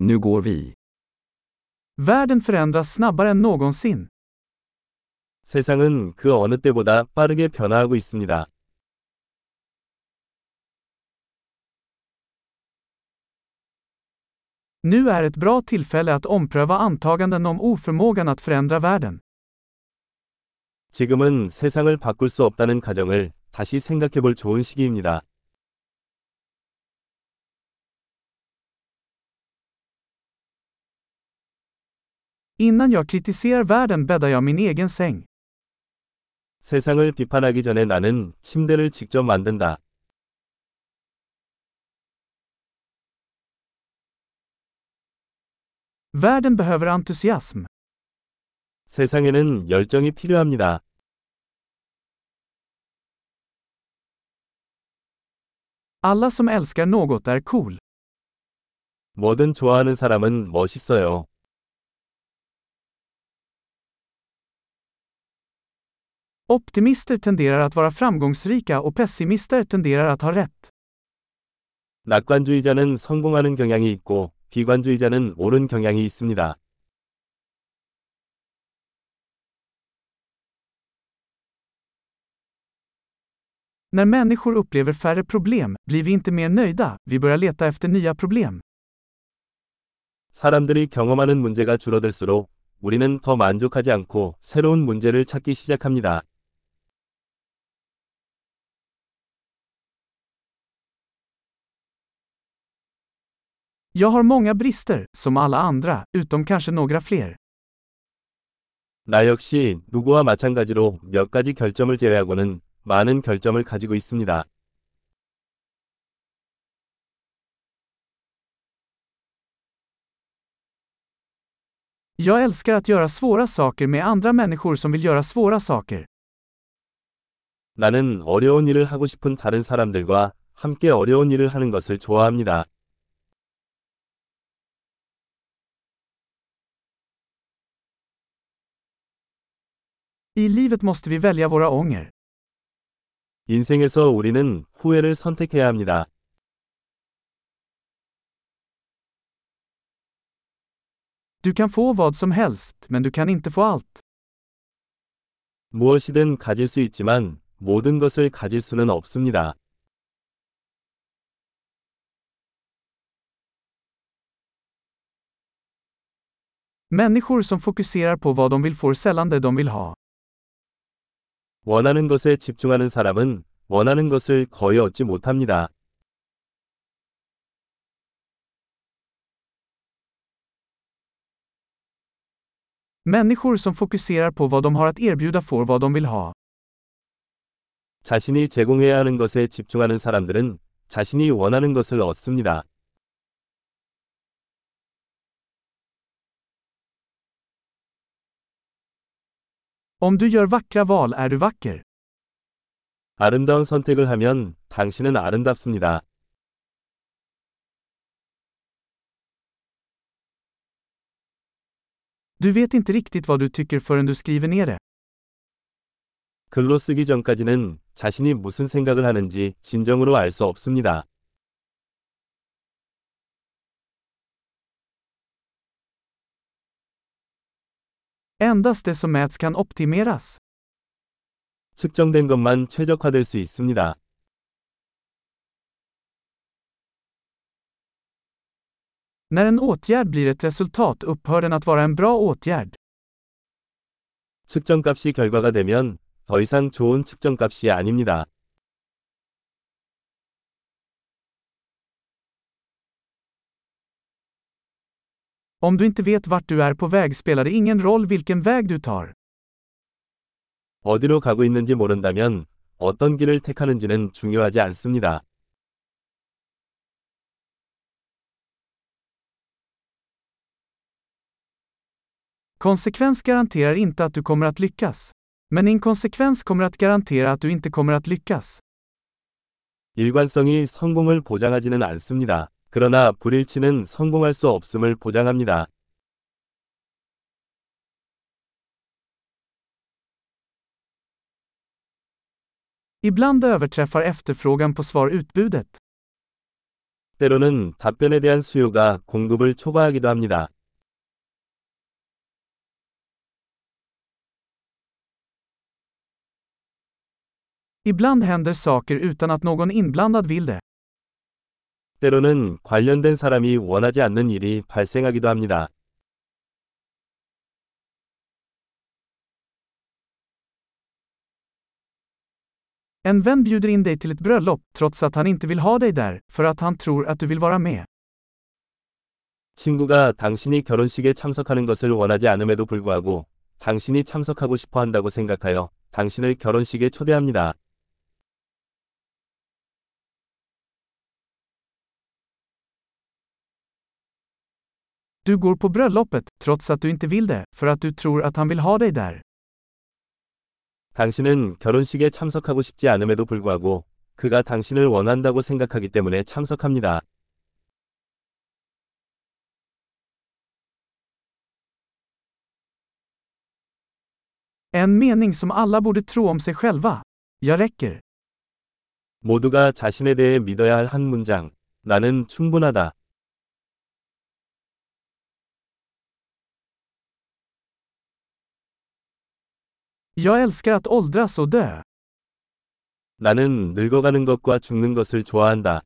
Nu går vi. Världen förändras snabbare än någonsin. 세상은 그 어느 때보다 빠르게 변화하고 있습니다. Nu är ett bra tillfälle att ompröva antaganden om oförmågan att förändra världen. 지금은 세상을 바꿀 수 없다는 가정을 다시 생각해 볼 좋은 시기입니다. Innan jag kritiserar världen bäddar jag min egen säng. 세상을 비판하기 전에 나는 침대를 직접 만든다. Världen behöver entusiasm. 세상에는 열정이 필요합니다. Alla som älskar något är cool. 뭐든 좋아하는 사람은 멋있어요. Optimister tenderar att vara framgångsrika och pessimister tenderar att ha rätt. 낙관주의자는 성공하는 경향이 있고 비관주의자는 옳은 경향이 있습니다. När människor upplever färre problem blir vi inte mer nöjda, vi börjar leta efter nya problem. 사람들이 경험하는 문제가 줄어들수록 우리는 더 만족하지 않고 새로운 문제를 찾기 시작합니다. Jag har många brister, som alla andra, utom kanske några fler. 나 역시 누구와 마찬가지로 몇 가지 결점을 제외하고는 많은 결점을 가지고 있습니다. Jag älskar att göra svåra saker med andra människor som vill göra svåra saker. 나는 어려운 일을 하고 싶은 다른 사람들과 함께 어려운 일을 하는 것을 좋아합니다. I livet måste vi välja våra ånger. 인생에서 우리는 후회를 선택해야 합니다. Du kan få vad som helst, men du kan inte få allt. 무엇이든 가질 수 있지만 모든 것을 가질 수는 없습니다. Människor som fokuserar på vad de vill får sällan det de vill ha. 원하는 것에 집중하는 사람은 원하는 것을 거의 얻지 못합니다. Människor som fokuserar på vad de har att erbjuda får vad de vill ha. 자신이 제공해야 하는 것에 집중하는 사람들은 자신이 원하는 것을 얻습니다. Om du gör vackra val är du vacker. 아름다운 선택을 하면 당신은 아름답습니다. Du vet inte riktigt vad du tycker förrän du skriver ner det. 글로 쓰기 전까지는 자신이 무슨 생각을 하는지 진정으로 알 수 없습니다. Endast det som mäts kan optimeras. 측정된 것만 최적화될 수 있습니다. När en åtgärd blir ett resultat upphör den att vara en bra åtgärd. 측정값이 결과가 되면 더 이상 좋은 측정값이 아닙니다. Om du inte vet vart du är på väg spelar det ingen roll vilken väg du tar. 어디로 가고 있는지 모른다면 어떤 길을 택하는지는 중요하지 않습니다. Konsekvens garanterar inte att du kommer att lyckas. Men inkonsekvens kommer att garantera att du inte kommer att lyckas. 일관성이 성공을 보장하지는 않습니다. 그러나 불일치는 성공할 수 없음을 보장합니다. Ibland överträffar efterfrågan på svar utbudet. 때로는 답변에 대한 수요가 공급을 초과하기도 합니다. Ibland händer saker utan att någon inblandad vill det. 때로는 관련된 사람이 원하지 않는 일이 발생하기도 합니다. En vän bjuder in dig till ett bröllop, trots att han inte vill ha dig där, för att han tror att du vill vara med. 친구가 당신이 결혼식에 참석하는 것을 원하지 않음에도 불구하고 당신이 참석하고 싶어 한다고 생각하여 당신을 결혼식에 초대합니다. Du går på bröllopet, trots att du inte vill det, för att du tror att han vill ha dig där. 당신은 결혼식에 참석하고 싶지 않음에도 불구하고 그가 당신을 원한다고 생각하기 때문에 참석합니다. En mening som alla borde tro om sig själva. Jag räcker. 모두가 자신에 대해 믿어야 할 한 문장. 나는 충분하다. 나는 늙어가는 것과 죽는 것을 좋아한다.